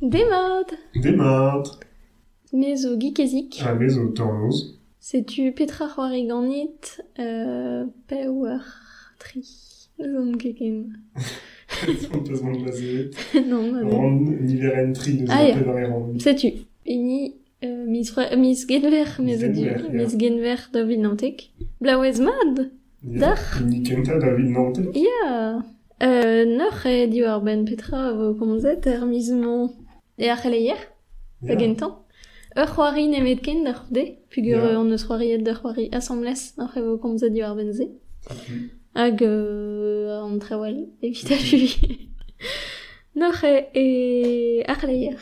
Demod Demart Mezo geekezik. a vez o tornoz. Setu petra c'hoari ganit euh, pewer tri. Zon keken. Fantaz mont lazeet. non, ma non. Ran niveren tri neus Ah, a ya. pevar e ran. Setu. Ini euh, mis, mis genver, genver, ya. Mis genver da vinantek. Blauez mad Dar. Ni kenta da vid nantek. Ya. Euh, noc'h e diwar ben petra vo komzet er mis mon... E ar c'haleier, da gentan. Ur c'hoari nemet ken da c'houde, pugur Ya. yeah. an eus c'hoariet da c'hoari assemblez, noc'h e vo komzet diwar ben ze. Hag euh, an trewal, evit a fuvi. Noc'h e, e ar c'haleier.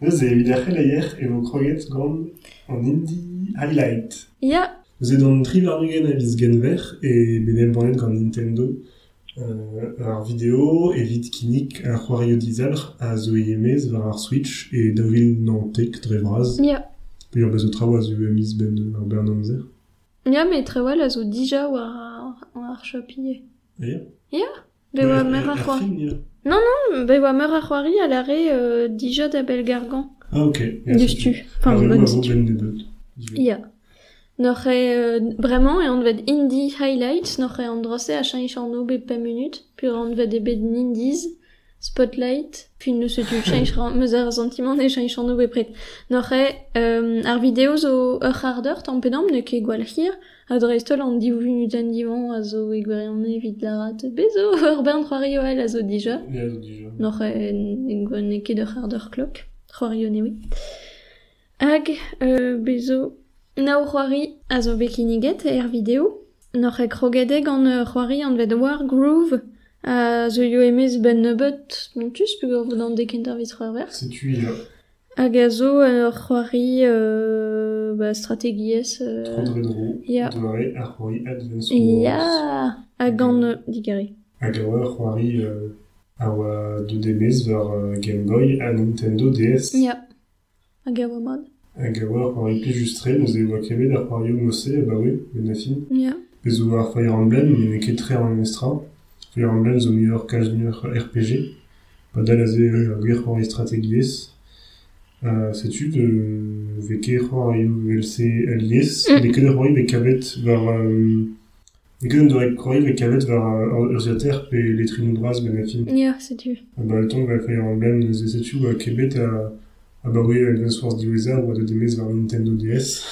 Neus e vid ar c'heleier e vo kroget gant an indie highlight. Ya, dans tri varnugen a viz genver e benel banet gant Nintendo ar vidéo evit kinik ar c'hoario dizalr a zo emez var ar Switch e davil nantek dre vraz. ya. Pe ur bezo traoù a zo emiz ben ar bern amzer. Ya, me a zo dija war ar chopiye. Aya? Be oa mer ar c'hoari. film, ya. Be oa mer ar c'hoari a lare euh, dija da belgargan. Ah, ok. Ya. Enfin, Ah. Ya. E, euh, bremañ e an vet indie highlights, noch e an drosse a chanj an obe pe puis an vet e bet indies, spotlight, puis ne se tu chanj ran, meus ar sentiment e chanj an obe pret. Noch e, euh, ar video zo ur harder, tampedam ne ket gwal hir, a dreistol an div minut an divan a zo e gwarion evit larat, bezo ur bern c'hoario el a zo dija. Zo dija. Noch e, e e ket ur harder klok, c'hoario ne oui. Hag, euh, bezo, Na o c'hoari a zo bekiniget e er video. Noc'h e krogede gant uh, c'hoari an vet war groove a zo yo emez ben nebeut montus pug ur vodan dekent ar vitra ver. Se tu ila. Hag a zo ur c'hoari euh, ba, strategiez... Euh, Trondredro, yeah. doare ar c'hoari advance wars. Ya, hag gant digare. Hag a oa ur c'hoari euh, a oa deud emez war Game Boy a Nintendo DS. Ya, hag a oa mod. Hag a oa ar c'hoari pli justre, neus e oa kemet ar c'hoari o mose, a ba we, ben a fin. Ya. Bez o ar Fire Emblem, men e ket tre an estra. Fire Emblem zo muior kaj muior RPG. Pa dal a ze ur gwir c'hoari strategiez. Euh, sais-tu de veke c'hoari VLC alies, Mm. mais que de c'hoari ve kavet var... Euh, kavet var euh, ur ziater pe letrin braz ben a fin. Ya, setu. Ah bah, le temps va Emblem, nous sais-tu, à Québec, à, à bah oui, Advance Wars Divisa, ou à de demez vers Nintendo DS.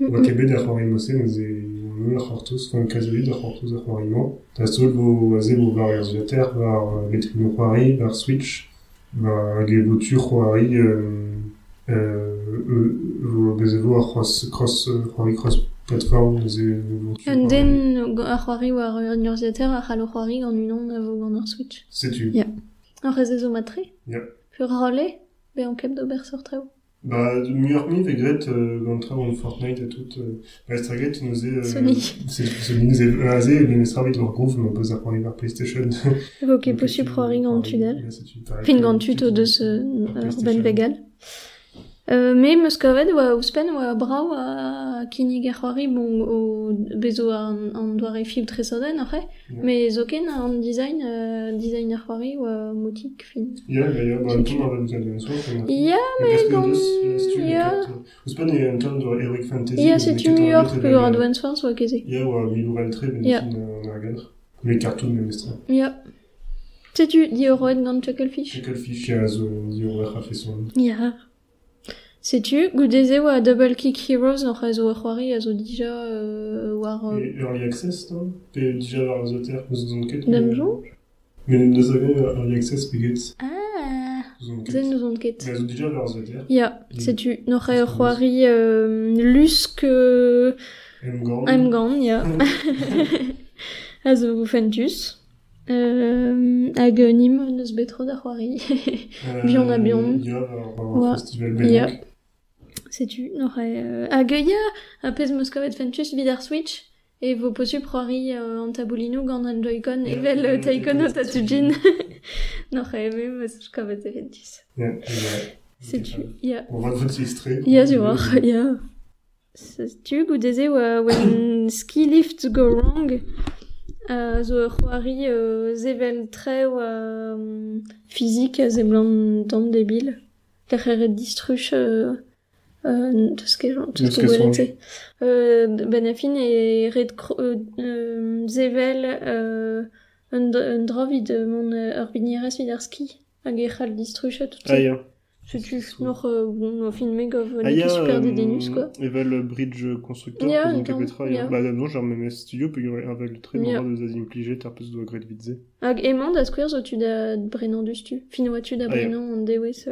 Ou à Québec, à Rory Mossé, nous est, nous, à Hortus, enfin, Kazoli, à Hortus, à Rory Mo. T'as sol, vos, azé, vos var Erziater, var Letrino Rory, var Switch, var euh, euh, euh, vos, bezévo, à cross, cross, euh, Platform, war gant unan a vo gant ar Switch. Ezo matre. Ya. Pur rolle, be an kep d'ober sur treo. Bah, de meilleur mi vegret euh, gantra on Fortnite et tout euh, bah, nous est euh, Sony. c'est Sony nous est euh, azé mais vite leur groove mais on peut zapper vers PlayStation Vo ket posib c'hoari gant tudel. Ouais, c'est tu pareil, Fin que- gant tut o deus euh, Par ur PlayStation. ben vegal. Euh, me meus kavet oa ouspenn oa brav a kinig ar c'hoari bon o bezo an, an doare fil tre soden après me zo ken an design euh, design ar c'hoari oa motik fin. Ya ya ya ba tout ar design so ya me gant ya. ouspenn e an tan doa Eric Fantasy ya c'est New York pe oa doan soans oa keze ya oa milou valtre ben fin ar gadr me kartoun me mestra ya. Setu di oroet gant Chucklefish. Chucklefish ya zo di oroet a feson ya. Setu, goudeze oa Double Kick Heroes n'oc'h zo c'hoari a zo dija euh, war... euh, Et Early Access, non Pe déjà vers les auteurs, nous avons quête. Dungeon Mais nous avons Early Access, Piggets. Ah, zen nous on ket. Mais ont déjà vers auteurs. Ya, a ur c'hoari euh, lusk euh, M. Gant. am gant, ya. a zo fentus. Euh, hag euh, nim neus betro da c'hoari. Bion a bion. A vers Ouais. un festival Ya. Belgique. Setu, n'oc'h a... Euh, hag ya, a pez meus kavet fentus vid ar Switch. E vo posu c'hoari euh, an taboulino gant an Joy-Con Ya, evel euh, taikon o ya, tatujin. N'oc'h a eme meus kavet e fentus. Ja, ja. Setu, ya. On va te illustrer. Ja, tu vois, ja. Tu goudeze oa when ski lifts go wrong, zo ur c'hoari zevel tre oa um, fizik a ze blant tamm debil. Lec'her distruch euh, euh, tout ce que tout Deus ce que euh, ben a fin e red cro- euh, euh, zevel euh, un, dr- un dravid euh, mon euh, ur binierez vid ar ski hag e c'hall distruch tout Ah, ya. C'est tu noch euh, bon au fin mega super des euh, denus quoi. Evel Bridge Constructor, yeah, attends, petra, ya. ya. Bah, non, genre, même studio, peut y avoir très Ya. mort de zazim pligé, tar peus do agret vidze. Hag emañ da skouer zo tu da brenan du stu. Fin oa tu da Ah, ya. brenan an dewez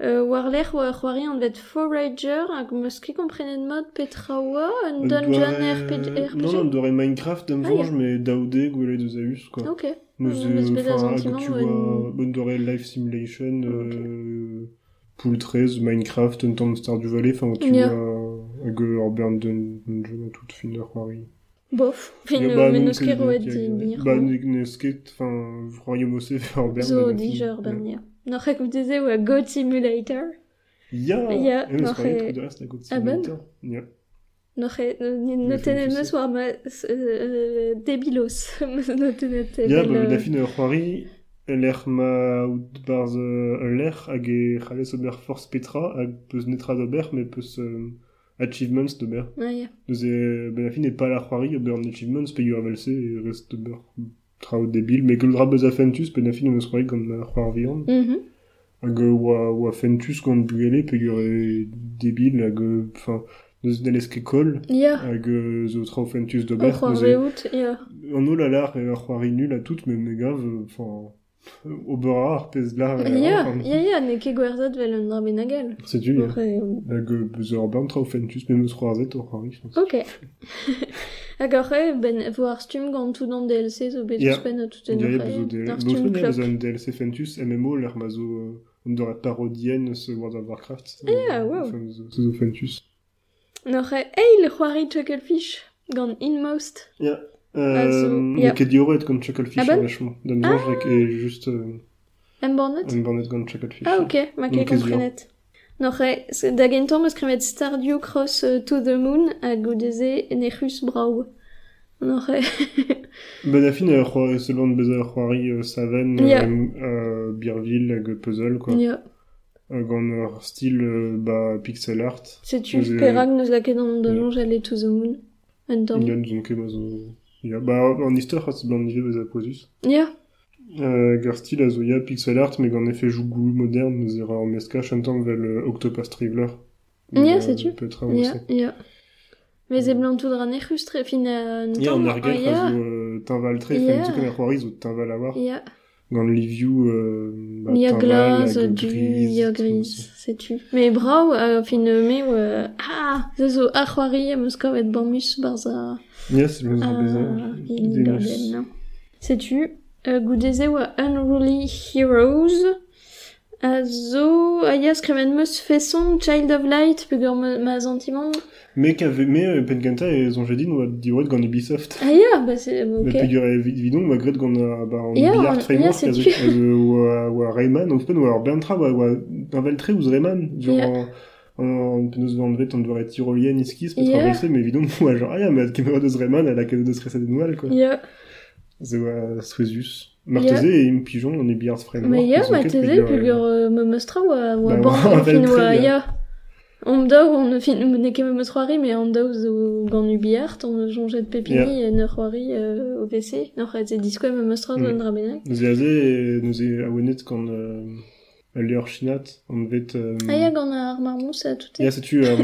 euh. Euh, war c'hoari an vet Forager hag meus ket komprenet mod petra oa un dungeon RPG. Non, non, d'aurait Minecraft, d'un Ah, mais Daoudé, Gwele de Zeus, quoi. Ok. Enfin, tu dorée Life Simulation, euh, Pool 13, Minecraft, un temps Star du Valais, enfin, tu Dungeon, toute fin de Rory. Bof. Fin ket roet di mir. Enfin. Zo ya. Ek deze oa Goat Simulator. Ya! Ya, Code ah, bon war ma euh, tenet Ya, evel, bah, euh, la fin l'er ma out barz l'er hag e c'halez ober force petra hag peus netra d'ober mais peus euh, achievements d'ober. Ah ya. deus e ben la fin e ober an achievements pe ur avelse e rest ober tra o debil mais gul dra a fentus pe na fin eus Rory gant na c'hoar vihan hag oa, oa fentus gant bugele pe ur e debil hag enfin ket kol Ya. hag zo tra o fentus O d'ober c'hoar deus e- veout, ya. an o la lar e ar c'hoari nul a tout mais me gav enfin ober ar pez lar Ya, ar, ya, ya, ne ket gwerzat vel un dra benagel. euh, hag euh, beus ur bern tra o fentus mais meus c'hoarzet o c'hoari je pense Ok. Re, ben, vo ar stum gant tout an DLC zo bet Ya. eus pen a tout en Ya, ya, ar bezo de... ar Bezo stum ne, klop. bezo an DLC Fentus, MMO, l'er ma zo... euh, On doit parodien ce World of Warcraft. Ah, Euh, wow. zo- Fentus. Noch e, ei, le c'hoari Chucklefish gant Inmost. Ya. Ah, zo, Euh, yeah. Ket dioret gant Chucklefish, Ah vachement. Dan ah. et juste... Euh, Em bornet? un bornet gant Chucklefish. Ah, ok, ma ket komprenet. Noch e, se- da gentom eus kremet Stardew Cross euh, to the Moon hag o deze Nechus Brau. Ben, a fin, euh, c'hoari- c'hoari Saven, Ya. hag puzzle, quoi. ya. Euh, gant ur style, euh, bah, pixel art. Setu, Ze- perag neus lake d'an donjon j'allais to the Moon. Un temps. Il y a donc ket ma zo... Ya. Ya. Euh, gar style a zo ya pixel art, mais gant effet jougou moderne, nous ira en meska, chantant vel euh, Octopus Traveler. Ya, Euh, setu. Petra, Ya, aussi. ya. Mais e blanc tout dra Nechus tre fin a temps. en argel, Ah, ya. a zo euh, tinval tre, Ya.fen tu ken ar c'hoari zo tinval a war. Ya. Gant Liviu, euh, bah, Ya hag du, ya gris, setu. Mais brau, euh, fin euh, me, euh, ah, ze zo ar c'hoari am eus kavet bammus barza... ça. Ya, c'est le zo Ah, bezo. Euh, goudeze oa Unruly Heroes, a zo, a ya skremen meus fesson Child of Light, peogwir ma, ma zantimant. Mais qu'ave, mais euh, Penkanta et Zonjedin oa diouet gant Ubisoft. Ah ya, bah c'est, Mais ok. peogwir e vidon oa gret gant a, bah, en billard framework, oa Rayman, ou pen oa Bentra, oa, oa tinval tre ouz Rayman, genre, en, en penaos van vet, on devrait tyrolienne iskis, peut traverser, mais vidon, oa genre, ah ya, mais kemer deus Rayman, elle a kazo deus reset noual, quoi. Ya, Ze oa Suezus. Marteze et im pigeon, on est framework. mais ya, me mostra fin oa, tre, ya. On me daou, on ne fin, ne ket me mostroari, mais gant ubiart, on jonget pepini, yeah. c'hoari euh, c'hoari ze me Mm. Nous e aze, nous e awenet gant euh, Leor Chinat, on vet... Euh, Ah ya, gant ar marmous a tout Ya, setu, euh,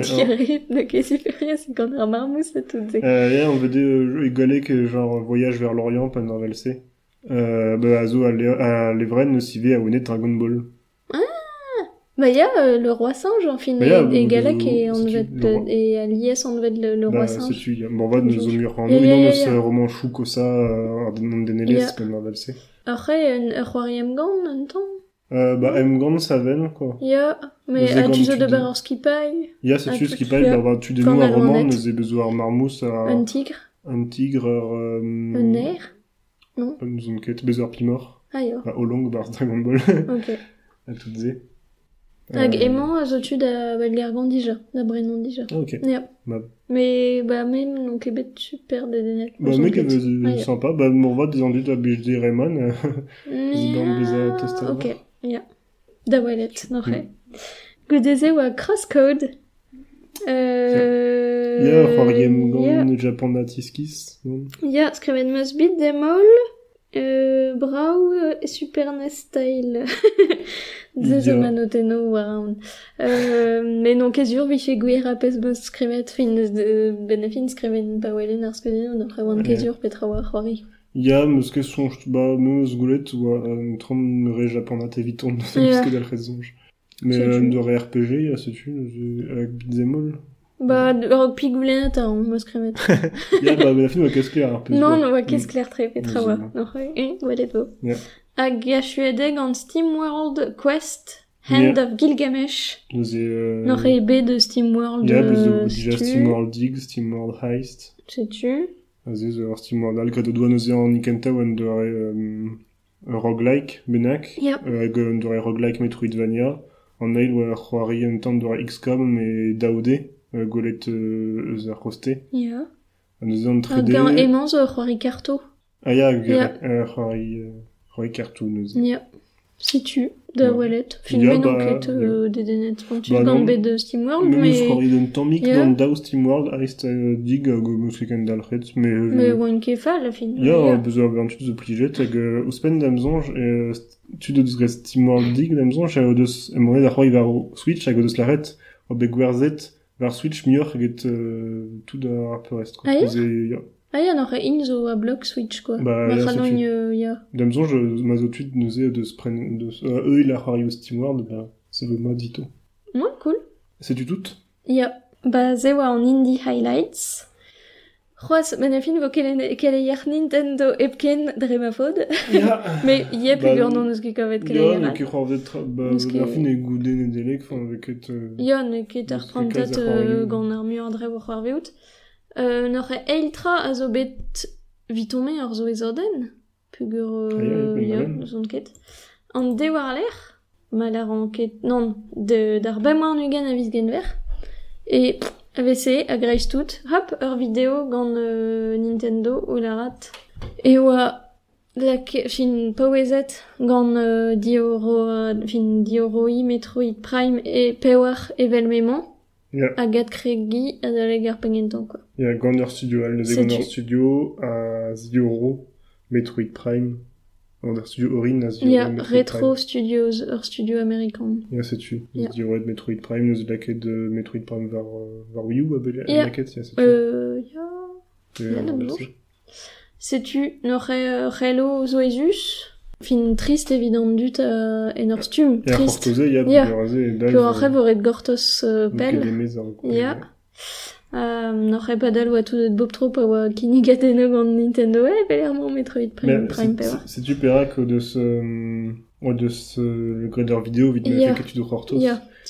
ne ket superia, c'est gant ar marmous a tout Euh, yeah, on euh, égaler que genre voyage vers l'Orient. Euh, bah, zo Levren, Dragon Ball. Bah ya, euh, le roi singe, en fin, Bah, ya, et, et le- Galak le- roi. bah, singe. ya. Bon, va, nous Ya, ya, ya, ya. roman chou euh, Ya. Euh, bah, M. Gant Saven, quoi. Ya, mais Nous a avons tu zo tu de dis. baror skipai, Ya, c'est Ah, qui parle, suite. bah, bah, tu Quand dénoues un elle en roman, est. nous avons besoin marmousse, à, un tigre, un tigre, euh, un nerf. Nous avons quête, besoin Pimor, Ah Olong, bah, Dragon Ball, ok. à toutes. Hag Euh, emañ a zo dija, da dija. ah, Ok. Bah. Mais, bah, même, non super de denet. Bah, euh, Ah, ya. sympa. Bah, des euh, Mais, ah, Tester. Ok, ya. da welet, noche. Gudeze oa crosscode. Euh... Ya, c'hoariem ya. gant Japan Natiskis, non? Ya, skriven meus bit demol, euh, brau e Super NES style. Ze Ya. manoteno war Euh, mais non, kezur vi fe gwer apes meus skrivet fin benefin skriven pa welen ar skedin, d'après wan Ouais. kezur petra war. Ya, meus ket sonj, ba, meus goulet, oa, un trom re Japan Nat eviton, Ya. yeah. peus dal rezonj. Mais Setu. un de RPG, ya, setu, neuze, avec Bitzemol. Ba, rog pigoulen ta an meus skrivet. Ya, ba, la fin, oa keske ar peus. Non, ba. non, oa kez clair tre petra Mm, oa. zema. Non, eh, walet vo. Ya. Hag a chuedeg an SteamWorld Quest, Hand of Gilgamesh. Neuze, euh... Non, bet de SteamWorld Ya, beus euh, de, déjà stu. SteamWorld Dig, SteamWorld Heist. Sais-tu Aze ur stimor dal gret o douan oze an ikentouen de ar um, roguelike benak yep. hag uh, de ar roguelike metroidvania an eil war c'hoari an tan de XCOM me daoud uh, golet uh, eus ar koste ya. An eus an 3D hag an emanz c'hoari karto. Ah ya yeah. c'hoari karto neus ya. Ya. Sais-tu Da Ya. welet. Fin Ya, men bah, enquête euh, de denet. Pontus Bah, gant non. bet de SteamWorld, Mais... Meus mais... c'hoari den tammik Ya. gant daou SteamWorld Heist euh, Dig hag o meus ket dalc'het, euh, oan ket fa, la fin. Ya, beuz ur zo plijet, hag euh, ouspenn d'amzonj, euh, tu deus gret SteamWorld Dig d'amzonj, hag deus da Switch, hag deus larret, o bet gwerzet, war Switch eget euh, tout ar peurest, quoi. Ah ya Ya. Ah ya, n'oc'h e in zo a block Switch, quoi. Bah, Ma ya, c'halon, sais-tu. euh, ya. D'amzonj, euh, ma zo tud neuze deus pren, deus, euh, eux il a c'hoari o SteamWorld, bah, ça veut ma dito. Ouais, cool. C'est-tu tout Ya. Ba, ze oa an Indie Highlights. Vo kele, yer Nintendo epken dre ma fod. Ya Mais Bah, kavet kele Ya. Bah, e delek, avec et... Euh... Ya, ne prantat gant dre vo veout. Euh, n'or e eiltra a zo bet vitome ar zo ezoden, pugur euh, yo, zon ket. An de war ma l'ar an ket, non, de, d'ar bemar nugen a viz genver, e AVC a greiz tout, hop, ur video gant euh, Nintendo ou la rat. E oa, la ke, fin paouezet gant euh, dioro, fin dioroi Metroid Prime e pewar evel memant, Ya. Agat kregi a daleg ar pengentan, quoi. Il y a Gander Studio, Gander tu. Studio, à Zioro, Metroid Prime, Gander Studio Orin, à Il y a Retro Studios, ur studio américain. Prime. Il y a c'est-tu. Ya. Zioro de Metroid Prime, nous la quête de Metroid Prime vers, euh, vers Wii U, à Bel- quête, il y a c'est-tu. Euh, ya... Et, ya, euh, non, voilà, non. c'est- Sais-tu, n'aurait euh, Relo Zoesus? Fin triste évident dut à en ur stum, Et à triste. Fortose, il y a Ya. Bugaraze et Dal. Que après voret gortos euh, Donc, il y a pel. des maisons, quoi. Ya. Euh, n'aurait pas dal ou à tout de bob trop à wa kini gateno gant Nintendo, eh, belerment Metroid Prime, Prime Power. c'est- c'est-tu pera que de ce, euh, ouais, de ce, le grader vidéo, vite, Ya. fait que tu dois Hortos.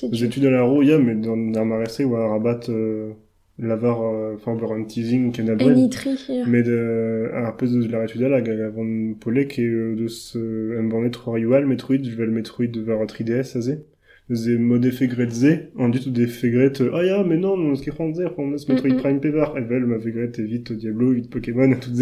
Aux tu. études à la roue, mais dans, dans ma restée, ou à rabat, euh, lavar, euh, enfin, avoir un teasing, qui est ya. Mais de, à peu de la la, avant Polek et euh, de ce, un trop rival, Metroid, je vais le Metroid vers un 3DS, azé. Ze mode fegretze, en du tout des fegrettes, ah ya, mais non, non, ce qui est français, on a ce Metroid. Prime Pevar, et vel, ma fegrette, vite Diablo, vite Pokémon, à toutes.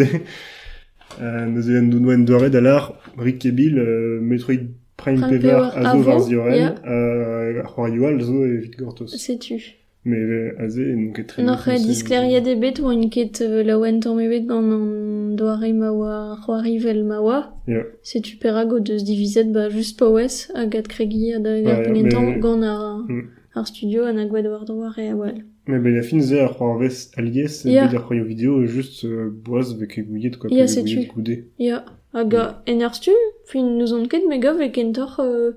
Euh, nous avons nous nouen doré d'alar, Rick et Bill, euh, Metroid Prime Pevar, Azo Avo, Varzioren, euh, Royal, Zo et vite Gortos. C'est tu. Wen ton mebet gant an doare vel tu perago bah, kregi gant ar, Mm. ar studio an war doare e a wal. Mais ben, la fin, des royaux vidéo, juste, euh, boise, avec aiguillet, quoi, Ya, avec c'est aiguillet tu. coudé. Ya, hag a en ar stu, fin nous on ket mega vek entor euh,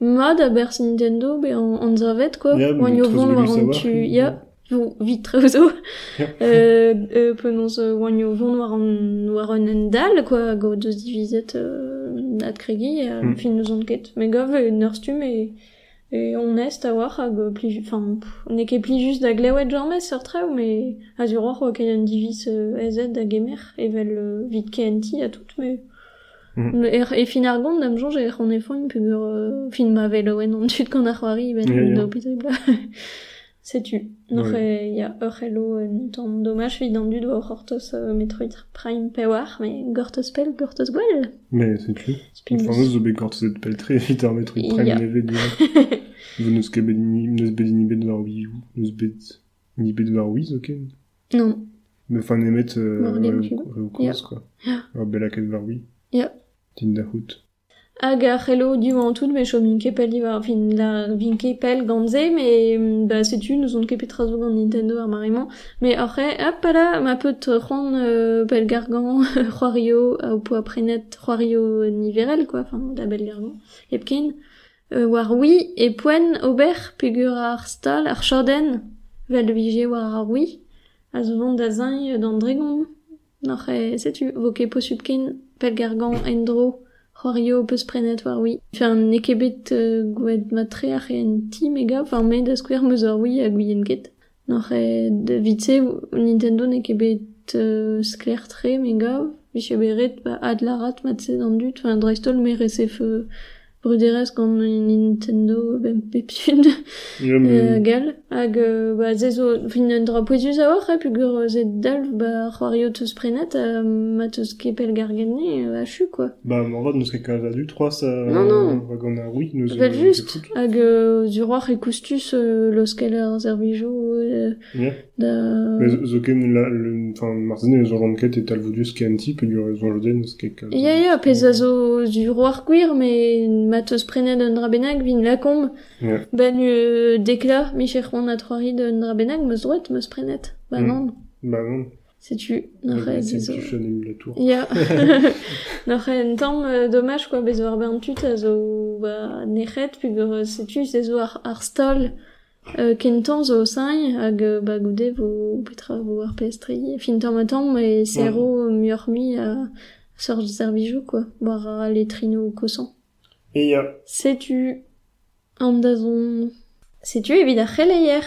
mod a bers Nintendo be an, an zavet quoi. Yeah, oan yo vont war an tu ya vo vit treo zo euh, penons oan yo vont war an war an en dal quoi go deus divizet euh, ad kregi a mm. fin eus an ket me gov e neurs tu me e on est a war hag pli enfin on e ket pli just da glevet jormes ur treo me a zur oa oa ken an diviz euh, ez da gemer evel euh, vit ken ti a tout me Mhm. E, e fin ar am jonge er fin ma an tud gant ar c'hoari ben ya. da Noch e ya ur dommage vid an dud war hortos uh, Metroid Prime pewar, mais gortos pel, gortos gwell. Mais c'est tu. Spin Enfin, nous, zo bet gortozet pel tre, evit ar metro prime Ya. neve neus ket ni, neus bet ni bet war Wii U, neus bet ni bet war Wii, ok. Non. Mais enfin, nemet, euh, quoi. Ya. Ar bella ket war Wii. Ya. Tin da hout. Hag ar hello du an tout, mais chom ket pel ivar, fin la vin ket pel ganze, mm, bah sais-tu, nous on ket petra zo gant Nintendo ar mariment. Mais après, hop là, ma peut ron euh, pel gargan, Roario, au po aprenet, Roario niverel, quoi, enfin, da bel gargan, epkin. Euh, war oui, e poen ober, pegur ar stal, ar chorden, vel war ar oui, a zo vont da. Noc'h e, setu, vo ket posupken ken, pelgargan en dro, peus prenet war oui. Enfin, ne ket bet euh, gouet matre ar e en ti mega, enfin, met da skwer meus ar oui a gouien ket. Noc'h e, de vitse, Nintendo ne ket bet euh, skler tre mega, viche beret, ba, ad la rat matse d'an dut, enfin, dreistol me resef... Euh, bruderez gant Nintendo ben pep sud gal. Hag euh, ba zezo fin un dra poezus a or hep ur zed dal ba c'hoario teus prenat a ma teus kepel gargenne a chu quoi. Ba en vat neus ket kaz a du troas a non non. va gant a oui neus vel just hag du roar e koustus los kel ar zervijo da zo ken enfin marzen eus an ket et al vodus ken tip ur eus an joden eus ket kaz ya ya pez a zo du roar queer mais mat eus prenet un drabenag vin lakomb, Ya. ben euh, dekla, mi cherchon a troari d'un drabenag, meus droit meus prenet. Mm. non, Bah, non. C'est tu la tour. Ya. N'aurait un temps euh, dommage quoi, bezo ar ben tut a zo ba nechet, puis euh, sais-tu, c'est zo ar, ar stol euh, kentan zo sain, hag euh, ba goude vo petra vo ar pestri, fin tamm a tamm, e sero muormi a sorge servijou quoi, war a letrino kosan. Et ya. Sais-tu, an da zon... Sais-tu ar c'heleier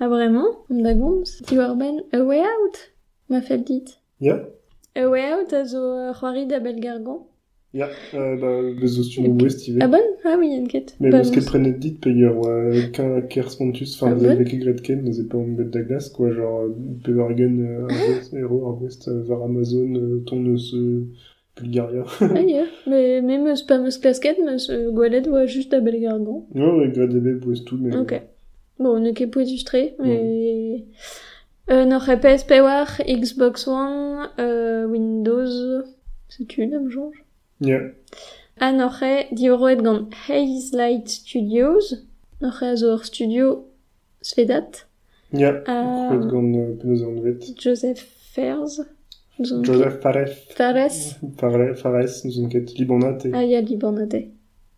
Ah vraiment? An da gomz Ti war ben A Way Out? Ma dit. Ya. A Way Out a zo euh, c'hoari da bel gargan. Ya. Euh, bah, bezo studio West, Ah bon Ah oui, en ket. Mais parce qu'elle prenait dit payeur, ouais, qu'un qui respontus, enfin, Ah vous ouais avez Gretken, nous pas une bête d'aglas, quoi, genre, Pevergen, euh, Hero, Arwest, euh, vers Amazon, euh, ton, ce, Bulgaria. Ah yeah. Mais même meus pas meus klasket, meus euh, gwalet oa just da bel gargan. Ouais, ouais, Gradebe, West tout, mais. Ok. Bon, ne ket po illustré, mais... Euh, noch e PSP war, Xbox One, euh, Windows... C'est-tu, dame jonge Ya. Ah, noch e dioroet gant Haze Light Studios, noch e a zo ur studio svedat, a Croet gant, euh. Joseph on Joseph Fares. Fares, Fares, nous ket Libanat et. ah, ya Libanade.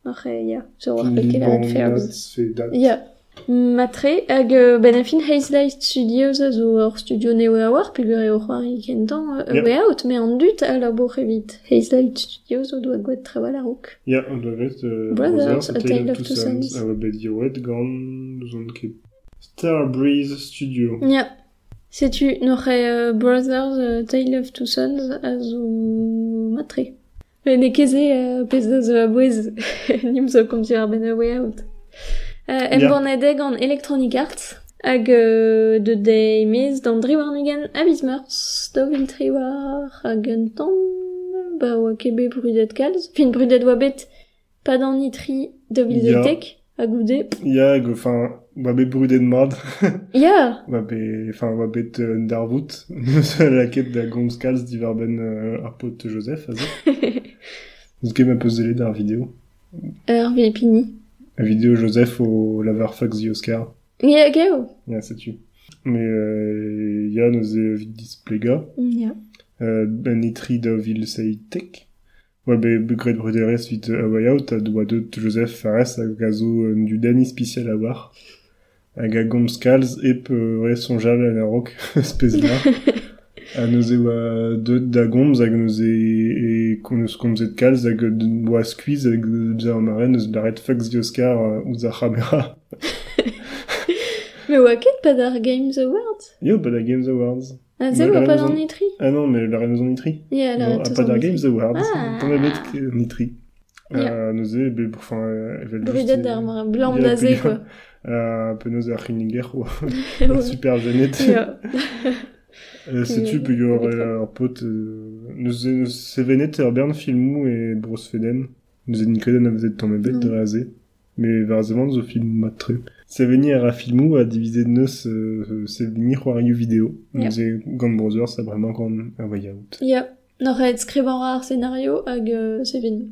Noch e, ya, zo war peke la red Libanat, Fairs. fait date. Ya. Matre, hag euh, ben a fin Haze Light Studios a zo studio neo a war, pegur eo c'hoari kentan euh, Ya. way out, me an dut a labor evit. Haze Light Studios o doa gwaet traval a rook. Ya, on doit vet, Brothers, A Tale of Two Sons. Gant, on ket Star Breeze Studio. Ya. Sais-tu, noch e euh, Brothers euh, Tale of Two Sons a zo matre. Mais ne keze euh, pez da zo a bouez, nim zo kom ti ar ben a way out. Euh, em Ya. bornedeg an Electronic Arts, hag euh, de de mez d'an driwarnugen a Bismers, da vil triwar hag un tamm, ba oa kebe brudet kalz, fin brudet oa bet pa d'an nitri da vil Ya. zetek, a goude. Ya, hag, enfin, va bet brudet mad. Ya! Va bet, enfin, va bet euh, un darvout. Nous la quête da gomz kalz divar ben euh, ar pot Joseph, a zo. Nous ket ma peus dele d'ar vidéo. Ur vilpini. La vidéo Joseph au lavar fax di Oscar. Ya, gao! Ya, sais-tu. Mais, euh, ya, nous e vid displega. Ya. Euh, ben etri da vil seitek. Ouais, be, gret bruderez vit a way out, a doa deut Joseph Fares a gazo euh, du dani spécial a war. A gomz kalz ep ouais, sonjal a la rock spez la. a neuze oa deut da gomz hag neuze e koneus komzet kalz hag oa skuiz hag deus ar mare neus blaret fax di Oscar euh, ouz ar c'hamera. Mais oa ket pa d'ar Games Awards? Yo, pas da Games Awards. Ah, zelo Mais oa la pa raison- d'an nitri? Ah non, mais la raison nitri. Ya, la eus pas. Games Awards. T'en as bet nitri. Nozé, be, enfin, elle va juste, Brudet euh, d'ar mar blanc puis- quoi. euh, un peu c'hinniger, quoi. Ouais. Super. Euh, Sais-tu, Puis, peut y aurait euh, pote, euh, nozé, nozé, sevenet ar bern filmou e bros feden. Nozé nikoden a vezet tamm ebet Mm. dre Mais varzement, zo film matre. Seveni ar a filmou a divisé euh, seveni c'hoarioù vidéo. Nozé Gant Brothers a bremañ gant a way out. Noch et skrivañ ar scénario hag euh, se veni.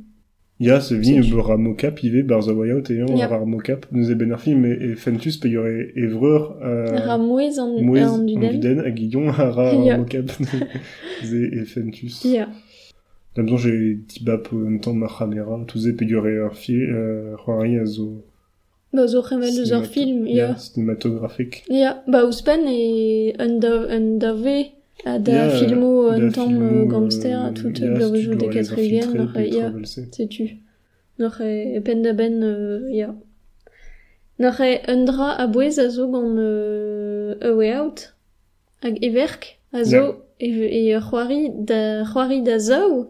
Ya, seveni Sais-tu. ur ar mocap ive bar zo way out e Ja. ar ar mocap. Nozé ben ar film e, e fentus aurait evreur, euh, Ra mouez an, Mouez an an duden. duden hag ion a ra Ya. ar mocap. Ze e fentus. Ja. D'abord, j'ai tibap en temps ma caméra, tout ze pe y aurait Ba zo c'hevel eus ar film, ya. Yeah. Cinematografik. Ya, yeah. ba ouzpen e un da, un da ve a da yeah, filmo un tamm gangster a tout bleu de 4 rivières, n'ar ya, setu. N'ar e pen da ben, ya. N'ar e un dra a bouez a zo gant A Way Out, hag everk, a zo e, e c'hoari da, c'hoari da zao,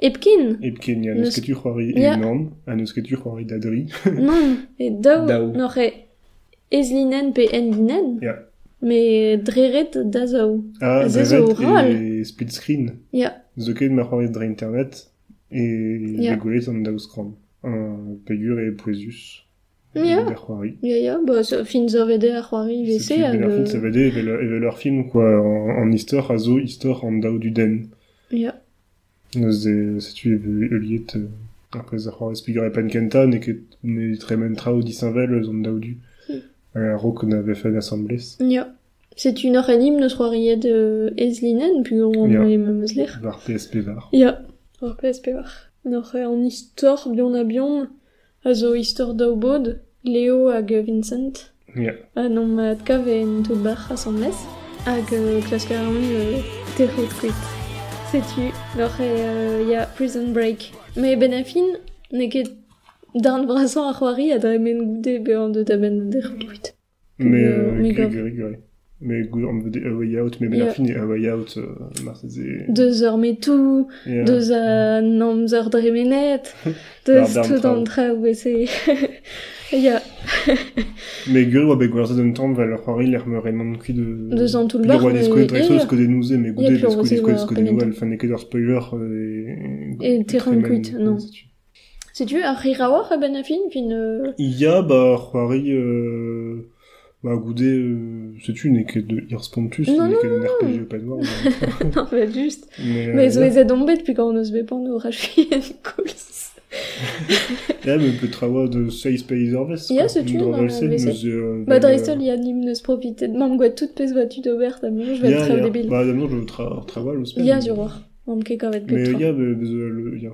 epkin, Et ken, ya, Neus- neus ket tu c'hoari Ya. enorme, a neus ket tu c'hoari dadri. non, e dao, Dao. noch e ezlinen pe endinen, Ya. me dreret da zao. Ah, Ze zo Davet ral. et split screen. Ja, Zo ket ma c'hoari dre internet, et Ya. rigolet an daouz kram. Un pegur e poezus. Ya. Der c'hoari. ja, ja, ba, so, fin zo vede a c'hoari vese euh, ça veut dire, et leur film, quoi, en, en histoire, a zo histoire en dao du den. Ja, Neus e, setu e euliet, euh, après a c'hoari spigur e pen kenta, ne ket, ne tremen trao disinvel zon dao du. Hmm. Un ro qu'on avait fait l'assemblée. ja. C'est une or enim neus c'hoariet de ezlinen, pu on Ja. e meus ler. Var PSP var. Ja, hor PSP war. Noch e an istor bion a bion, a zo istor daou bod, Leo hag Vincent, Ya. a non mat kav en tout bar assemblez, hag euh, klaskar an euh, terrot kuit. Setu, noch e, euh, ya Prison Break. Me ben a fin, ne ket darn brasan a c'hoari a dre men goude be an de da ben terrot kuit. Mais, Euh, euh, mais. Mais on veut dire A Way Out, mais Ya. ben fin, A Way Out, euh, Marseille, Deus ur metou, Ya. deus a namz ur dremenet, deus Ar darn tout an traoù bese. Ya, L'air me raymond qui de... deus an tout ya, ya. enfin, n'est que leur spoiler, euh, Et terrain très cuite, mal- non. Setu, ar rirawar a ben a fin, fin... Euh... A, bah, Roari, euh, bah, goudé, euh, sais-tu, n'est que de d'un RPG pas noir. mais- non, juste. Mais, euh, zo ez a dombet, eus rachfien kouls. Ja, men peut travailler de Space Space Harvest. Ja, c'est-tu, dans le WC. Bah, Dreistol, il y a l'hymne profiter de mam gwa tout pez voitu d'Aubert, a mieux, je vais être très débile. Bah, d'abord, je tra aussi. Il y a du roi. Mam ket kavet Mais petra. il y a, mais, mais, euh, le, il y a.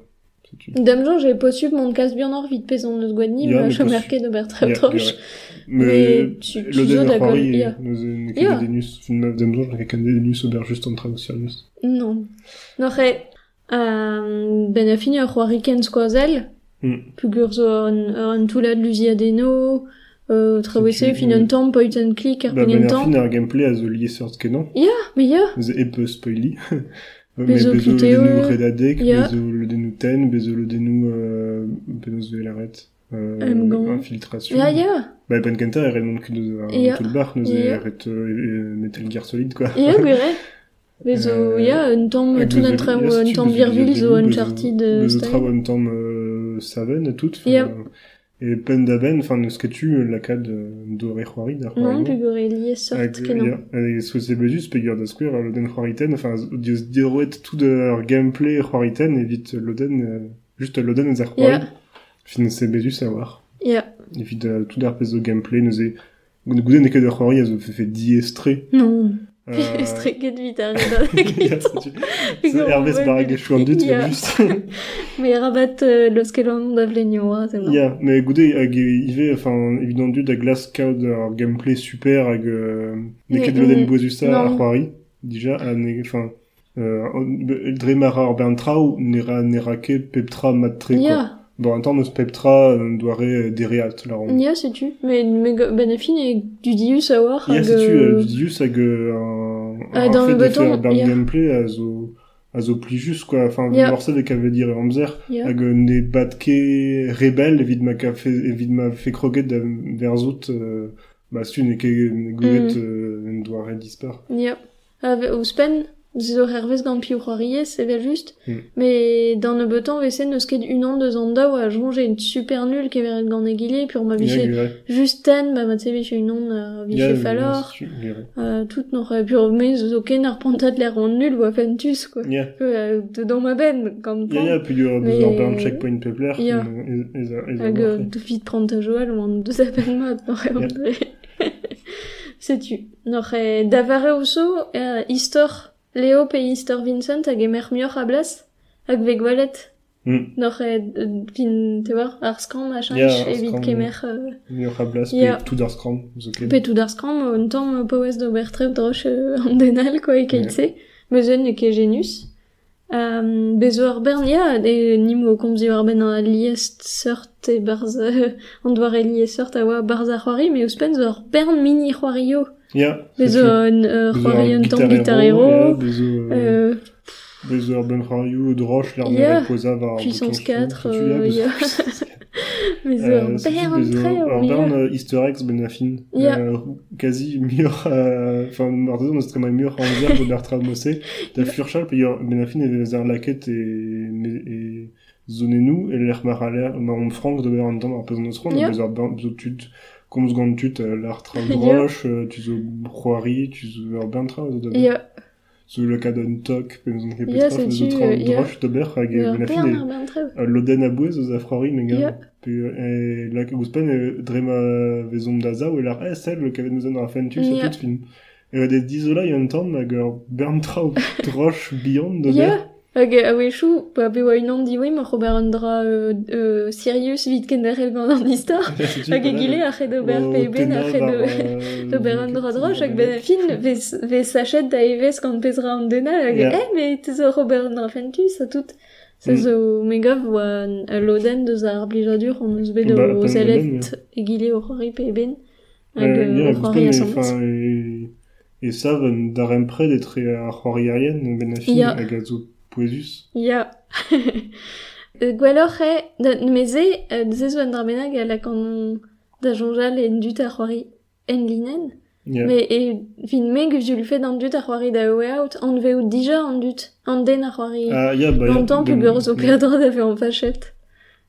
C'est-tu. Dame Jean, j'ai pas su mon casse bien or vite pez en eus gwadni, Ya, mais mais je pas marqué d'Aubert Il y très a- il y proche. a- Mais, tu- tu le d'accord, Rory, il y a. nous, nous, Il y a. des denus, une meuf d'Am Jean, avec un denus au juste en train de sérieux. Non. E, euh, ben a fini c'hoariken skoazel, Hmm. pugur zo an, an toulad luziadeno, euh, fin un tamm, point and click, ar ben, film, un gameplay Sort Kenan. Mais ya, peu spoily. Mais Bezo bezo le bezo le denu Ten, bezo le denu, euh, Benos Velaret. Euh, infiltration. ya ya, Bah, Ben Kenta, elle remonte que nous, tout le bar, nous, arrête, euh, Metal Gear Solid, quoi. ya. Bezo, Euh, ya, un tamm, Avec tout bezo- un traoù, yes, un tu tamm bezo Birville, zo Uncharted euh, bezo style. traoù un tamm, euh, Saven et tout. Ya. Et Pen d'Aben, enfin, ne ce que tu, la cad de Rechwari, Non, pugur e lié sort kenan. Et ce que c'est bezus, pegur da square, l'Oden Chwariten, enfin, dios diroet tout de leur gameplay Chwariten, évite l'Oden, euh, juste l'Oden et Zerchwari. Ya, Fin, c'est bezus à voir. ya. Évite euh, tout d'ar pez de gameplay, nous est, Gouden n'est que de Chwari, elles ont fait fait diestré. Non. Euh, Streket vite, arrête Ya, avec c'est- c'est Hervé Sbarag et Chouandut, c'est Ya. juste. Mais rabat euh, c'est bon. Mais goudé, hag ive, enfin, évident du da cao de leur gameplay super, hag, euh, loden mm, bozusa non. ar c'hoari, déjà, a ne, enfin, euh, dremara ar nera, nera ket peptra matre, quoi. Ya, Bon, un temps, neus peptra, euh, doare dereat, la ronde. ya, sais-tu. Mais, mais go- ben a fin e du dius a war. Hag, sais-tu, euh, euh, dius hag, un, Ah, un dans fait le de faire ya. gameplay, a zo, a zo pli just, quoi. Enfin, yeah. morceau de kave dire amzer, Ya. hag ne bat ket rebel, evit ma ka fe, evit ma fe kroget da verzout, euh, bah, stu ne ket ne gouet, Mm. euh, doare dispar. Ja. Ave, ouspen, zo hervez gant c'est bien juste. Mm. Mais dans le beton, vese neus ket une an, a jonge une super nulle qui veret gant egile, puis on m'a juste ten, bah, ma an, a Ya, falor. Euh, tout n'aurait pu remettre zo ken ar pantat l'air en nul, ou a fentus, quoi. Ya. Euh, dedans ma ben, quand Ya, ya, puis bern checkpoint pepler, Ya. euh, a, a Hag euh, marche. de joal, ou mat. N'aurait davare ouso, euh, histor, Léo pe Vincent, hag emer mior a blas, hag veg valet. Mm. N'aurait, euh, fin, tu vois, ar skram, machin, Ya, yeah, ar evit kemer, euh, Mior a blas, Ya. pe tout d'ar skram, pe tout ar skram, un temps, euh, poez d'ober trev droch, euh, an denal, quoi, e keitse, mezen e ke genus. Um, bezo ar bern, ya, e nimo komzi ar ben an liest sort e barz, euh, an doar e liest sort a oa barz ar c'hoari, me ouspen zo ar bern mini c'hoari yo. Ya. Bezo setu. an Bezo c'hoari ar un tamm gitar ya, hero, bezo, ben droch, l'ar mer poza var ar puissance bouton 4, setu, ya, bezo ya. puissance 4. bezo ar setu, bern bezo tre, bern easter eggs ben a fin. Ya. Euh, quasi miur, euh, enfin, eus trema miur an zer de Bertrand Mossé, da furchal, pe yor ben a fin e ar laket e, me- e zonenou, e l'er mar a l'er, ma om frank de ber an tamm ar pezon eus ron, Ya. bezo ar bern, bezo tud, komz gant tud, euh, l'ar tra Ya. droch, euh, tu zo c'hoari, tu zo ar bern tra, zo da Ya, Zo le Ya, petra, setu, zo euh, tra ya. droch de ber, hag e ar ben a fin bern e, ar bern tre. euh, loden a bouez eus a frari, me Ya. gant. Pe e la ouspen e drema vezom da zao e lar e sel le kavet nous fentus Ya. a tout fin. E oa de dizola yon tamm hag ur bern trao droch bihan de Ya, ber. Hag a wechou, pa be oa unan diwe ma c'hober an dra euh, euh, sirius vit ken ar elgan an istor. Hag e gile a c'hed ober pe ben a c'hed ober an dra droch hag ben a fin ve sachet da evez gant pezra an dena hag yeah. eh me te zo Robert an dra fentu sa tout sa zo megav oa loden deus ar blijadur an eus bet o zelet e gile o c'hori pe ben hag o c'hori a samet. E sav dar empred etre ar c'hori arien ben a fin hag a zo poezus. Ya. Euh, e, meze, euh, zezo an dra bennak a lakan da jonjal en dut ar c'hoari en linen. Me e fin meg jul fet an dut ar c'hoari da oe out, an veo dija an dut, an den ar c'hoari. Ah, ya, ya. Da fe an fachet.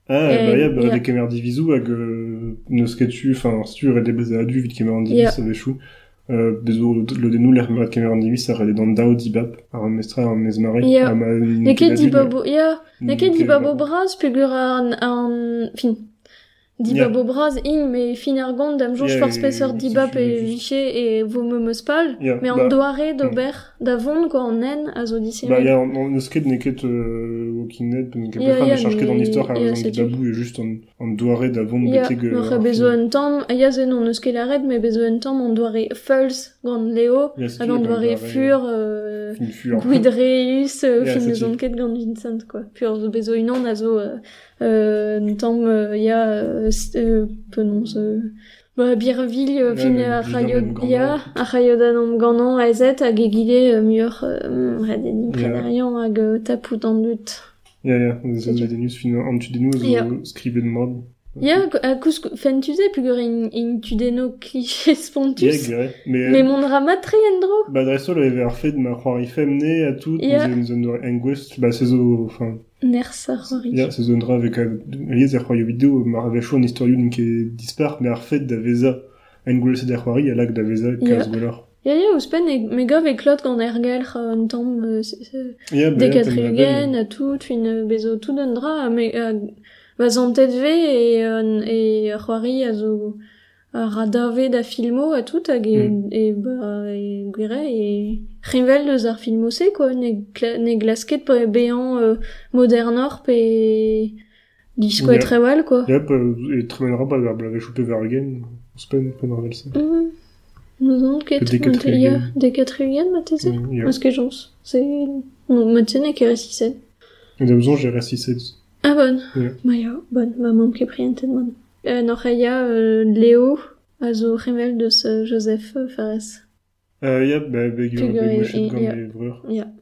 Ah, bah, ya, bah, kemer hag euh, neus ket tu, enfin, si tu ret de bez a du vit kemer an Ya. divis a vechou. Euh, bezo le denou l'er mer kemer an divis a ret dan dao dibap ar mestra ar mezmare. Ya. a ma Neket di babo, ya, neket di babo bra. braz plus geur an, an, fin, di Ya. babo braz in, me fin ar gant dam Ya, force e- bap e- vo me meus pal. Ya, Mais bah, an doare d'ober, da quoi en à zo Bah, dissémé. ya, an neus ket neket euh, Walking Dead, ben ket Ya, petra, ya, ne charge ket an mais- histoire ar ya, zan c'est di babou e just an, an doare da vont ar un tamm, ya zen on eus ket laret, me tamm on doare gant Leo, hag an an doare fur, euh, fin fur. Guidreus, euh, Ya, fin c'est eus an ket gant Vincent, quoi. Pur zo bezo unan a zo, euh, euh, euh, ya, euh, s- euh, penons, euh, Ba, Birville, euh, Ya, fin a raio, ya, an. a raio da nom ganan a ezet, hag e gile, euh, muur, euh, red en Ya. imprenarian, hag euh, tapout an dut. Ya, ya, C'est zan tu. denus fin an tu denous Ya. skriben mod. Ya, a kous fentuze plus in, in tudeno cliché spontus. Ya, gare. Mais, Mais mon drama très endro. Ba dreso le ever fet ma c'hoari femne a tout, Ya. yeah. zon doa engwest, ba se zo, enfin, Ner sarori. ya, se zo dra avec a, aliez ar c'hoari vidéo, mar ave chou an historioun ke dispar, mais ar fet da veza, engwest da c'hoari, a lag da veza, Ya. Ya, ouspen e megov e klot gant ergel euh, un tamm euh, se- se- Ya, ba, de ya, tem katriugen a tout, fin euh, bezo tout un dra, me a vaz an tet ve e, euh, e c'hoari a zo a radave da filmo a tout hag e, Mm. e, ba, e gwire e rivel deus ar filmo se, quoi, ne, ne glasket pe bean euh, modernor pe disko Ya. e trewal, quoi. Ya, pa, e tremenra ba, ba, blave choupe ver gen, ouspen, pen ar vel se. Mm. Parce que j'en c'est non ma tese n'est que récissé. Et da besoin, j'ai resté 16. Ah. Bah ya, bonne, ma maman qui pris un tête bonne. Euh, euh, Léo azo remel de ce Joseph Fares. Euh, ya, ba, ba, gure, Figure ba, et- mochet et- gant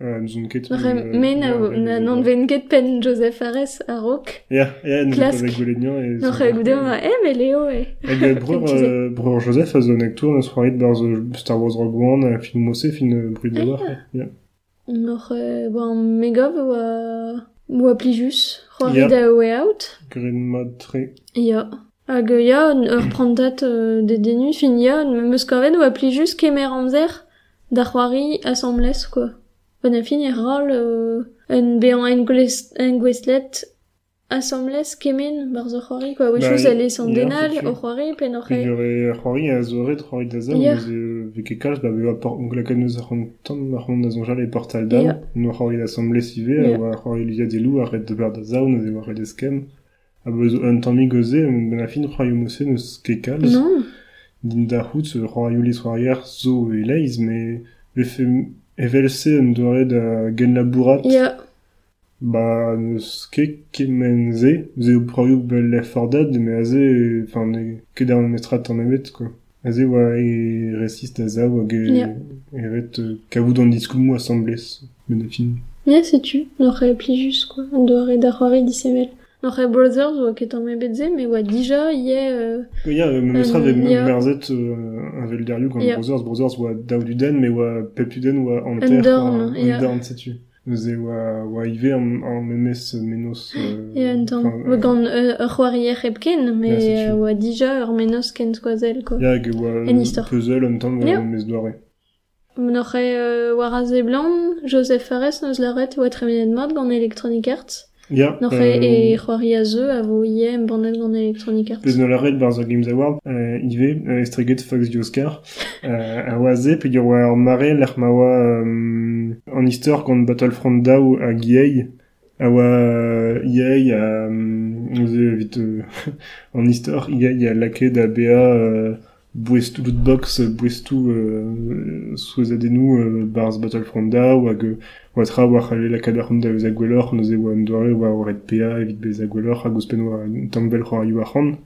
n'ouzon ket... Men a n'an ven ket pen Joseph Ares a rok. Ya, ya, n'ouzon ket goulenian e... N'ouzon ket goulenian ma, e, me leo e. Hag breur, breur Joseph a zo nek tour n'eus de bar Star Wars Rogue One, a film mose, film brud de voir Ya. N'ouzon ket bon, megov oa... oa plijus, c'hoaret a way out. Green mad tre. Ya. Hag ya, ur prantat de denu, fin ya, meus korvet oa juste kemer amzer da c'hoari assemblès, quoi. Bon a fin e rol euh, en bean en gwes- en gweslet assemblez kemen bar zo c'hoari, quoi. Oui, Bah, ya- ale san denal, o c'hoari, pen o c'he. gure c'hoari a zo ret c'hoari da zao, Ja. neus e veke kalz, ba beva por... Glaka neus ar tam, ar mont da zonjal e portal da, Ja. no c'hoari d'assemblée sive, Ja. a oa c'hoari lia de lou, a ret de bar da zao, neus e war ret eskem. A bezo un tamm goze, ben a fin c'hoari neus kalz. Non. din da hout c'hoari zo e leiz, me vefe evelse un doare da gen labourat. Ya. Yeah. Ba, neus ket kemen ze, ze o proioù bel lefordad, me a ze, enfin, ne ket ar metrat an evet, quoi. A ze oa e resist a za oa ge yeah. evet euh, kavout an diskoumou assemblez, ben a fin. Ya, yeah, setu, n'oc'h e plijus, quoi, an doare da c'hoare disemel. E Brothers oa ket an mebet ze, me oa dija, ye... Euh, Ya, euh, me neus ra Euh, ve ya. merzet un Ya. Brothers, Brothers oa daou du den, me oa pep du den oa an ter, dorn, oa ya. an dorn, setu. Ze oa, oa ive an, an memes menos... Ya, tamm. enfin, Oa gant ur c'hoari e c'hepken, me Ja, oa dija ur menos ken skoazel, quoi. Ya, hag oa puzzle an oa doare. E euh, blan, Joseph Fares neus laret oa tremenet mat gant Electronic Arts. Ya, Noch euh, e, e c'hoari a zeu a vo ie em bandet gant Electronic Arts. Pez no l'arret bar zo Games Award, euh, ive, euh, estreget Fox di Oscar, euh, a oaze, pe ur war mare l'er ma oa euh, an istor gant Battlefront daou a giei, a oa euh, iei a, euh, oze vite, euh, an istor iei a lake da bea euh, bouestou lootbox, bouestou euh, souez adenou euh, Battlefront euh, ale la kadarun da eus a gwellor, neuze oa an doare oa oret PA evit bez a gwellor, hag ouspen oa tambel a c'hant.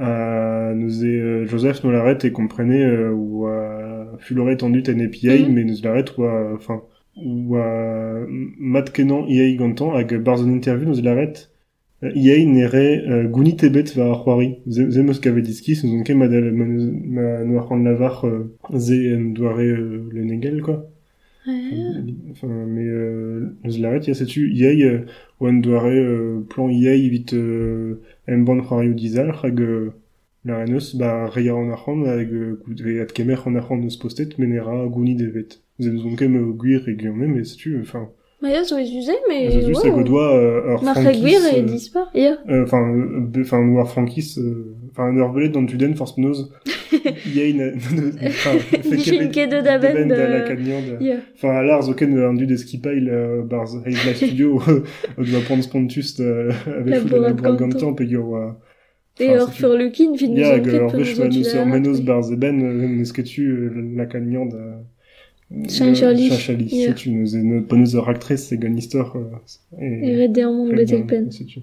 Euh, Joseph nous l'arrête et comprenait ou fuloret tendu ten EPA Mhm. mais nous l'arrête ou enfin ou Matt Kenan EA gantan hag barz an interview nous l'arrête euh, EA nere euh, gouni tebet va ar c'hoari ze ze meus kavet iskis nous ma ma lavar euh, ze en doare euh, le negel quoi. Enfin mais euh, l'arrête euh, ou an doare euh, plan vite euh, en ban c'hoari dizal hag euh, la reneus ba reia an arc'hant hag euh, goude at kemer an arc'hant neus postet menera gouni devet Ze nous on kem euh, gwir e guillaume mais enfin Ma ya zo ez uze, me... je juste wow. go doa euh, ur Mar frankis gwir e euh, dispar. Euh, enfin euh, enfin noir frankis euh, enfin belet dans tuden force noz yein enfin ket de da ben de la de... cagnande. Enfin, à l'art, aucun un du des skipail, euh, Haze Live Studio, on doit prendre Spontus, euh, avec de la bourrade bourrade gantan. gantan, pe yo, euh, E Enfin, ur setu- fur lukin, fin nous Ya, an hag ket ur pe vech, nous ba, an nous ur menos tu euh, euh, la cagnande, euh, Chinchali. Chinchali, Ya. setu, nous, e, pas nous ur actrice, c'est gan histoire, euh, E red de an mont betek pen. setu.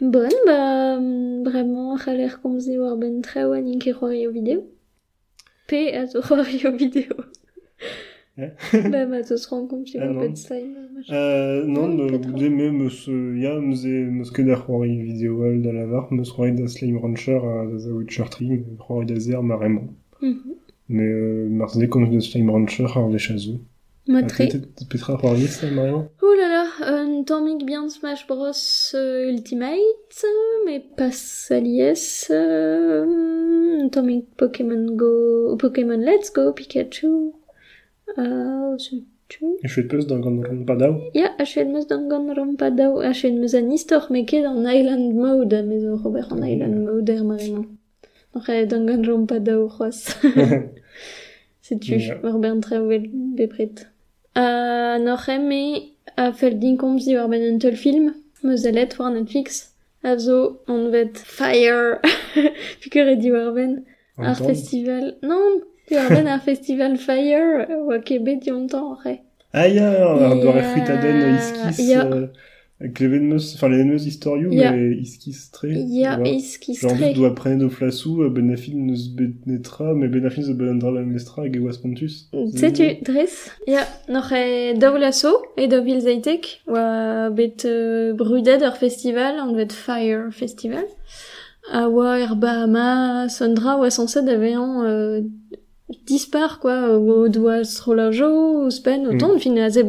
Bon, ba, mm, bremañ c'haller komze war ben traoù nin ket c'hoari o video. Pe a zo c'hoari o video. Eh Ba ma zo se bet stein. Euh, non, Non, me, peut-être pas. goude me, meus, euh, ya, e, c'hoari vidéo al da lavar, meus c'hoari da Slime Rancher da za Witcher 3, me c'hoari da zer. Mais euh, Marzé comme de Slime Rancher ar vech a zo. Ma Ah, tre. peut-être Petra ça, Marion Oh là là, un tammig bien Smash Bros euh, Ultimate, mais pas Salies, euh, tammig Pokémon Go, Pokémon Let's Go, Pikachu, euh, c'est tout. E chouet peus d'an gant ron padao Ja, achète meus d'an gant rampadao, achète meus an istor, mais ket en Island Mode, a meus o Robert en Island Mode er marinañ. Noch e d'an gant rampadao c'hoaz. C'est tu, Ja. war ben travel bepret. Uh, noch a fel din komzi war ben un tel film, war Netflix, a zo an vet Fire, piker e di war ben, ar festival, non, di war ben ar festival Fire, oa kebet di ontan, re. Ah ya, ar Ya, doare fruit a den iskis ya. Euh, Avec les veneus, enfin les veneus historiou, Ja. mais iskistre. Ja, Genre, iskistre. doit prendre nos flassou, benefin neus benetra, mais benefin ze benendra benestra, hag eoaz pontus. Setu, dres? Ja, noch e daou lasso, e da vil zeitek, oa bet euh, brudet ur festival, an vet Fire Festival. A oa er Bahamas, an dra oa sanset da vean euh, dispar, quoi, o doa srolajo, o spen, o Mm. ton, fin a ze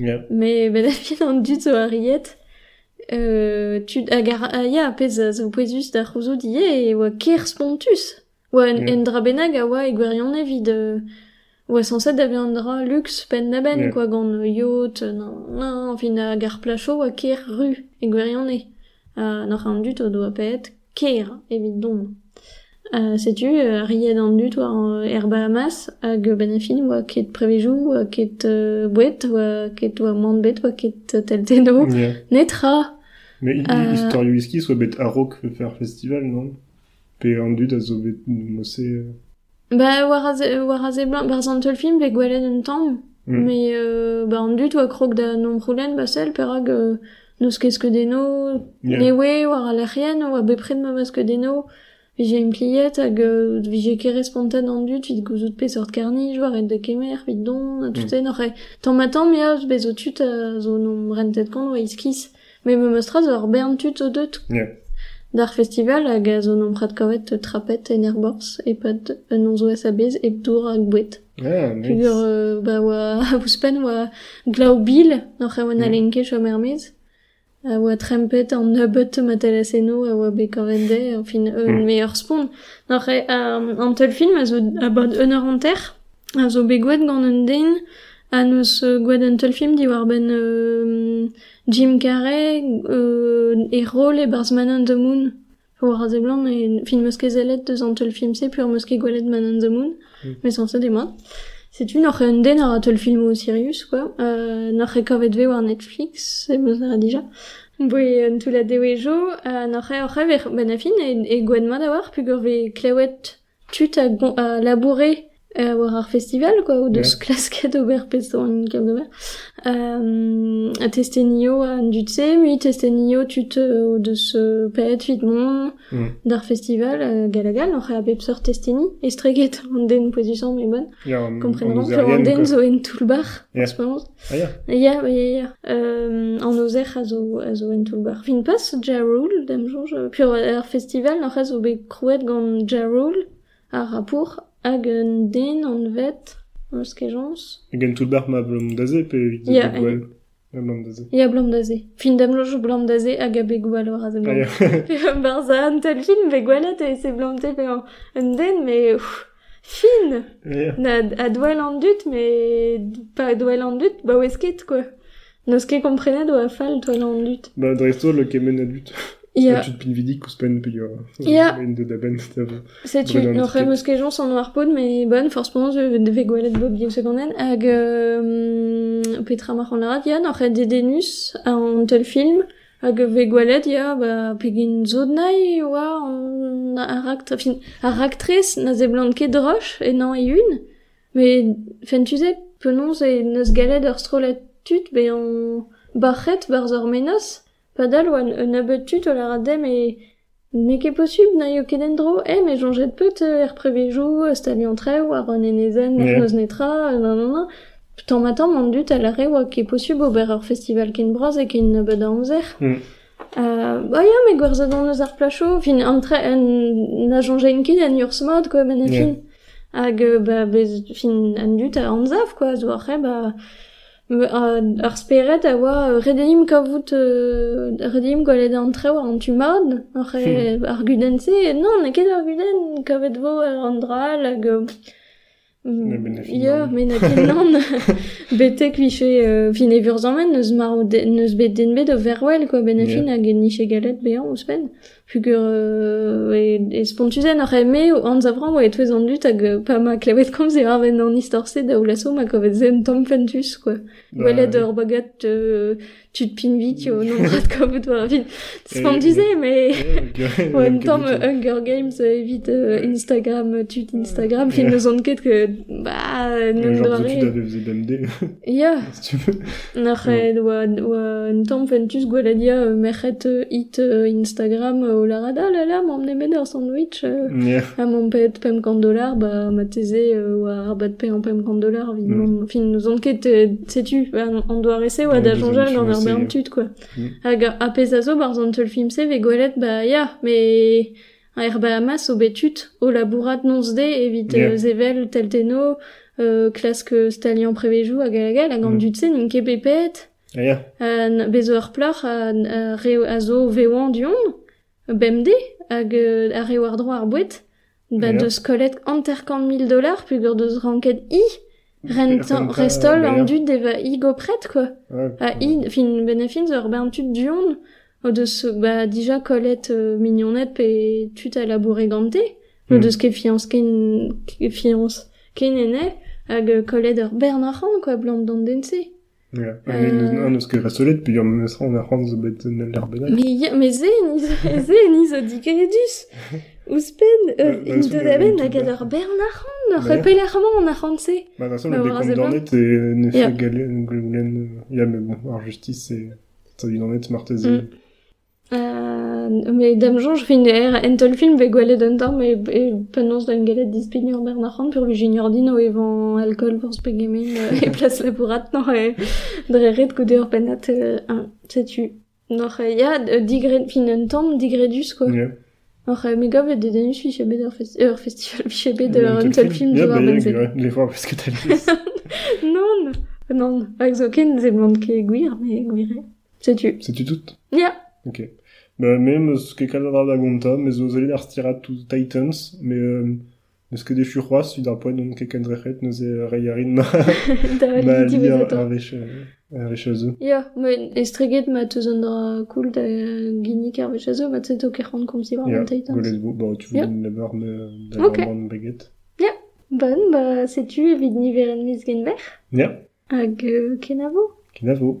Yeah. Mais ben da an dut zo a riet, euh, tu agar aia pez zo poezus da c'houzo die e oa ker spontus. Oa en, yeah. en dra benag a oa e gwerion evit euh, oa sanset da an dra lux pen na ben, yeah. quoi gant yacht, nan, nan, fin a gar placho oa ker ru e gwerion e. Ah, n'ar an dut o doa pet ker evit don. Uh, setu, uh, ried an dut war er Bahamas, hag ben a fin oa ket prevejou, oa ket bouet, oa ket oa mant bet, oa ket telteno. Ja. Netra, Mais Euh, historiou iski, soit bet arok faire festival, non? Pe an dut a zo bet mosse... euh, ba war a ze, blanc, bar zantol film pe gwelet un tamm, Mm. mais euh, ba an dut oa krog da nom proulen ba sel perag uh, neus keske deno, Ja. newe war a lerien oa bepred ma maske deno, vije un pliet hag vije ket spontan an dut vid gouzout pe sort karnij war et de kemer vid don, a tout en oc'he. Tamm matam ya bezo tut a zo nom rentet kont oa iskis, me me meustra zo ar bern tut o deut Ja. D'ar festival hag a zo nom prat kavet trapet en er bors e pad un onzo ez a bez e pdour hag bouet. Ah, nice. Pugur euh, ba oa a ouspen oa glaou bil noc'h e oa Mm. nalenke chom ermez. a oa trempet an nebeut matalasenno a oa be kavende ar fin un mm. meilleur spon. Nor e, an tel film a zo a bod un ur an ter, a zo be gwaet gant un den, a nous gwaet un tel film di war ben euh, Jim Carrey euh, e rôle e barz Man on the Moon. Pour Raze Blanc, et film eus ket zelet deus an tel film se, pur meus ket Man on the Moon, mm. mais sans se demoin. Mois c'est une autre un den ar tel film au Sirius quoi. Euh, n'autre kavet ve war Netflix c'est meus a déjà. Boué un tout la dewejo euh, n'autre autre ver ben a fin e, e gwen mat a war pugur ve klewet tut a, a labourer euh, war ar festival quoi ou deus Ouais. klasket ober pesto an kam d'ober euh, testenio an dutse mi testenio tut euh, deus euh, pet vit mon Mm. d'ar festival euh, galagal n'autre a bep sort testeni estreget an den position mais bon Ja, an- an Komprenañ, eus flo an arien, den zo en toulbar, Ja. en ce moment. Ah. Ya, ya, ya. Euh, an ozer a zo, a zo en toulbar. Fin pas Ja Rule, dem jonge. Pur ar festival, n'ar a zo be krouet gant ar rapour, hag un den an vet, eus kejañs. Hag an tout bar ma blom daze pe evit de gwell. Ya blom daze. Ya blam daze. Fin dem lojo blam daze hag a begou alor az blam. Pe bar za an tel film be e se blam te pe an den me... Fin yeah. Na a doel an dut, mais pas doel an dut, ba oez ket, quoi. N'eus ket komprenet oa fal douel an dut. Ba, dresto le kemen a dut. Ya. Tu pin vidi kouspen pe yo. Ya. Une de daben stav. C'est tu no remus ke jon son noir pod mais bonne force pendant je devais goalet bob bio secondaine hag Petra Marhan Larat ya no red denus an tel film ag ve goalet ya ba pegin zodnai wa an arakt fin araktres na ze blanke droche et non et une mais fen tu sais penons et nos galet ur strolatut be an barret barzor menos. padal oan un abet tud o lar adem e... Ne ket posib na yo ket endro, e, me jonget peut er prevejoù, stalion treo, ar an enezen, ar yeah. netra, nan nan nan. Tant matan mont dut al re oa ket posib ober ur festival ken braz e ken nebet an zer. Mm. Euh, bah ya, me gwerzad an eus ar placho, fin an tre, an a jongen ken an ur smod, quoi, ben a fin. Hag, ba, bez, fin an dut a an quoi, zo ar re, ba... Ar speret a oa redeim kavout euh, redeim gwalet an treo an tumad ar, hmm. ar guden se non na ket ar guden kavet vo ar an dral hag Ya, men na ket nan betek viche euh, fin evur zamen neus, maro de, neus bet den bet o verwell quoi ben a fin hag niche galet bean ouspen. Pugur, euh, e, e spontuzen ar eme, an zavran oa etwez an dut hag euh, pa ma arven an istorse da oulasso ma kovet zen tom fentus, quoi. Welet ur bagat euh, tu te pin vite au nombre de comme toi fin c'est pas disais mais ouais en temps Hunger Games évite euh, Instagram tu Instagram fin nous on quête que bah nous doit tu devais faisait BMD yeah. Si tu veux. Nach gwaladia merchet hit Instagram au la rada là là m'emmener med un sandwich à mon pet pem 50 dollars bah ma thésée ou à rabat pay en pem 50 dollars évidemment fin nous on quête sais-tu on doit rester ouais da jonjal dans leur bern tut quoi hag a pesazo bar zan teul film se ve gwelet ba ya mais a er Bahamas o betut o labourat nons de evit yeah. zevel telteno euh, klask stalian prevejou hag a gal hag an mm. dut se nin ket pepet yeah. uh, bezo ur pleur a, a, re, a zo vewan dion bemde hag a re war droit ar bouet ba deus kolet anterkant mil dollars plus deus ranket i Rentan, restol an dud eva i go pret, quoi. Ouais, a i, fin benefin ur bern tud dion, o deus, ba, dija kolet euh, mignonnet pe tut a laboure gante, mm. o deus ket ken, ken ene, hag kolet ur bern quoi, blant d'an dense. Ja, euh... an eus ket restolet, pe yom meus ran arran zo bet l'er benat. Me, me ze, ni, ze, ni zo dikeredus. Ouspen, euh, in de daben hag ad ur bern arran. Ur repelerman an arranse. Ba, da e galen, ya, me bon, ar justice, e, marteze. Mm. Uh, me dam jonj fin er entol film ve gwelet un tamm e, e penons d'un galet dispini ur bernachan pur vi junior din o evan alcool pour spegemen e plas labourat no e dreret goude ur penat uh, un, setu. Nor ya digret fin un tamm digredus quoi. Yeah. Euh, mais gav de denus fi chebe d'ur festi euh, festival fi chebe de tel film de benze. Ja, les fois parce que t'as dit. non, non, hag zo ken ze blant ke gwir, mais gwire. Sais-tu? Sais-tu tout Ya. Yeah. Ok. Bah, même ce que kadra da gonta, mais zo zelit ar stirat tout Titans, mais euh, Neus ket dechu c'hoaz, vid ar poen on ket ken drechet, neus e reiarin ma, ma li ar vech, ar vech a zo. Ya, me estreget ma teus an dra koul da ginik ar vech a zo, ma tseto ket c'hant kom si war an Titans. Ya, golet bo, ba, tu vin labar me da okay. an baguette. Ya, bon, ba, setu evit niveren miz. Ya. Hag uh, kenavo. Kenavo.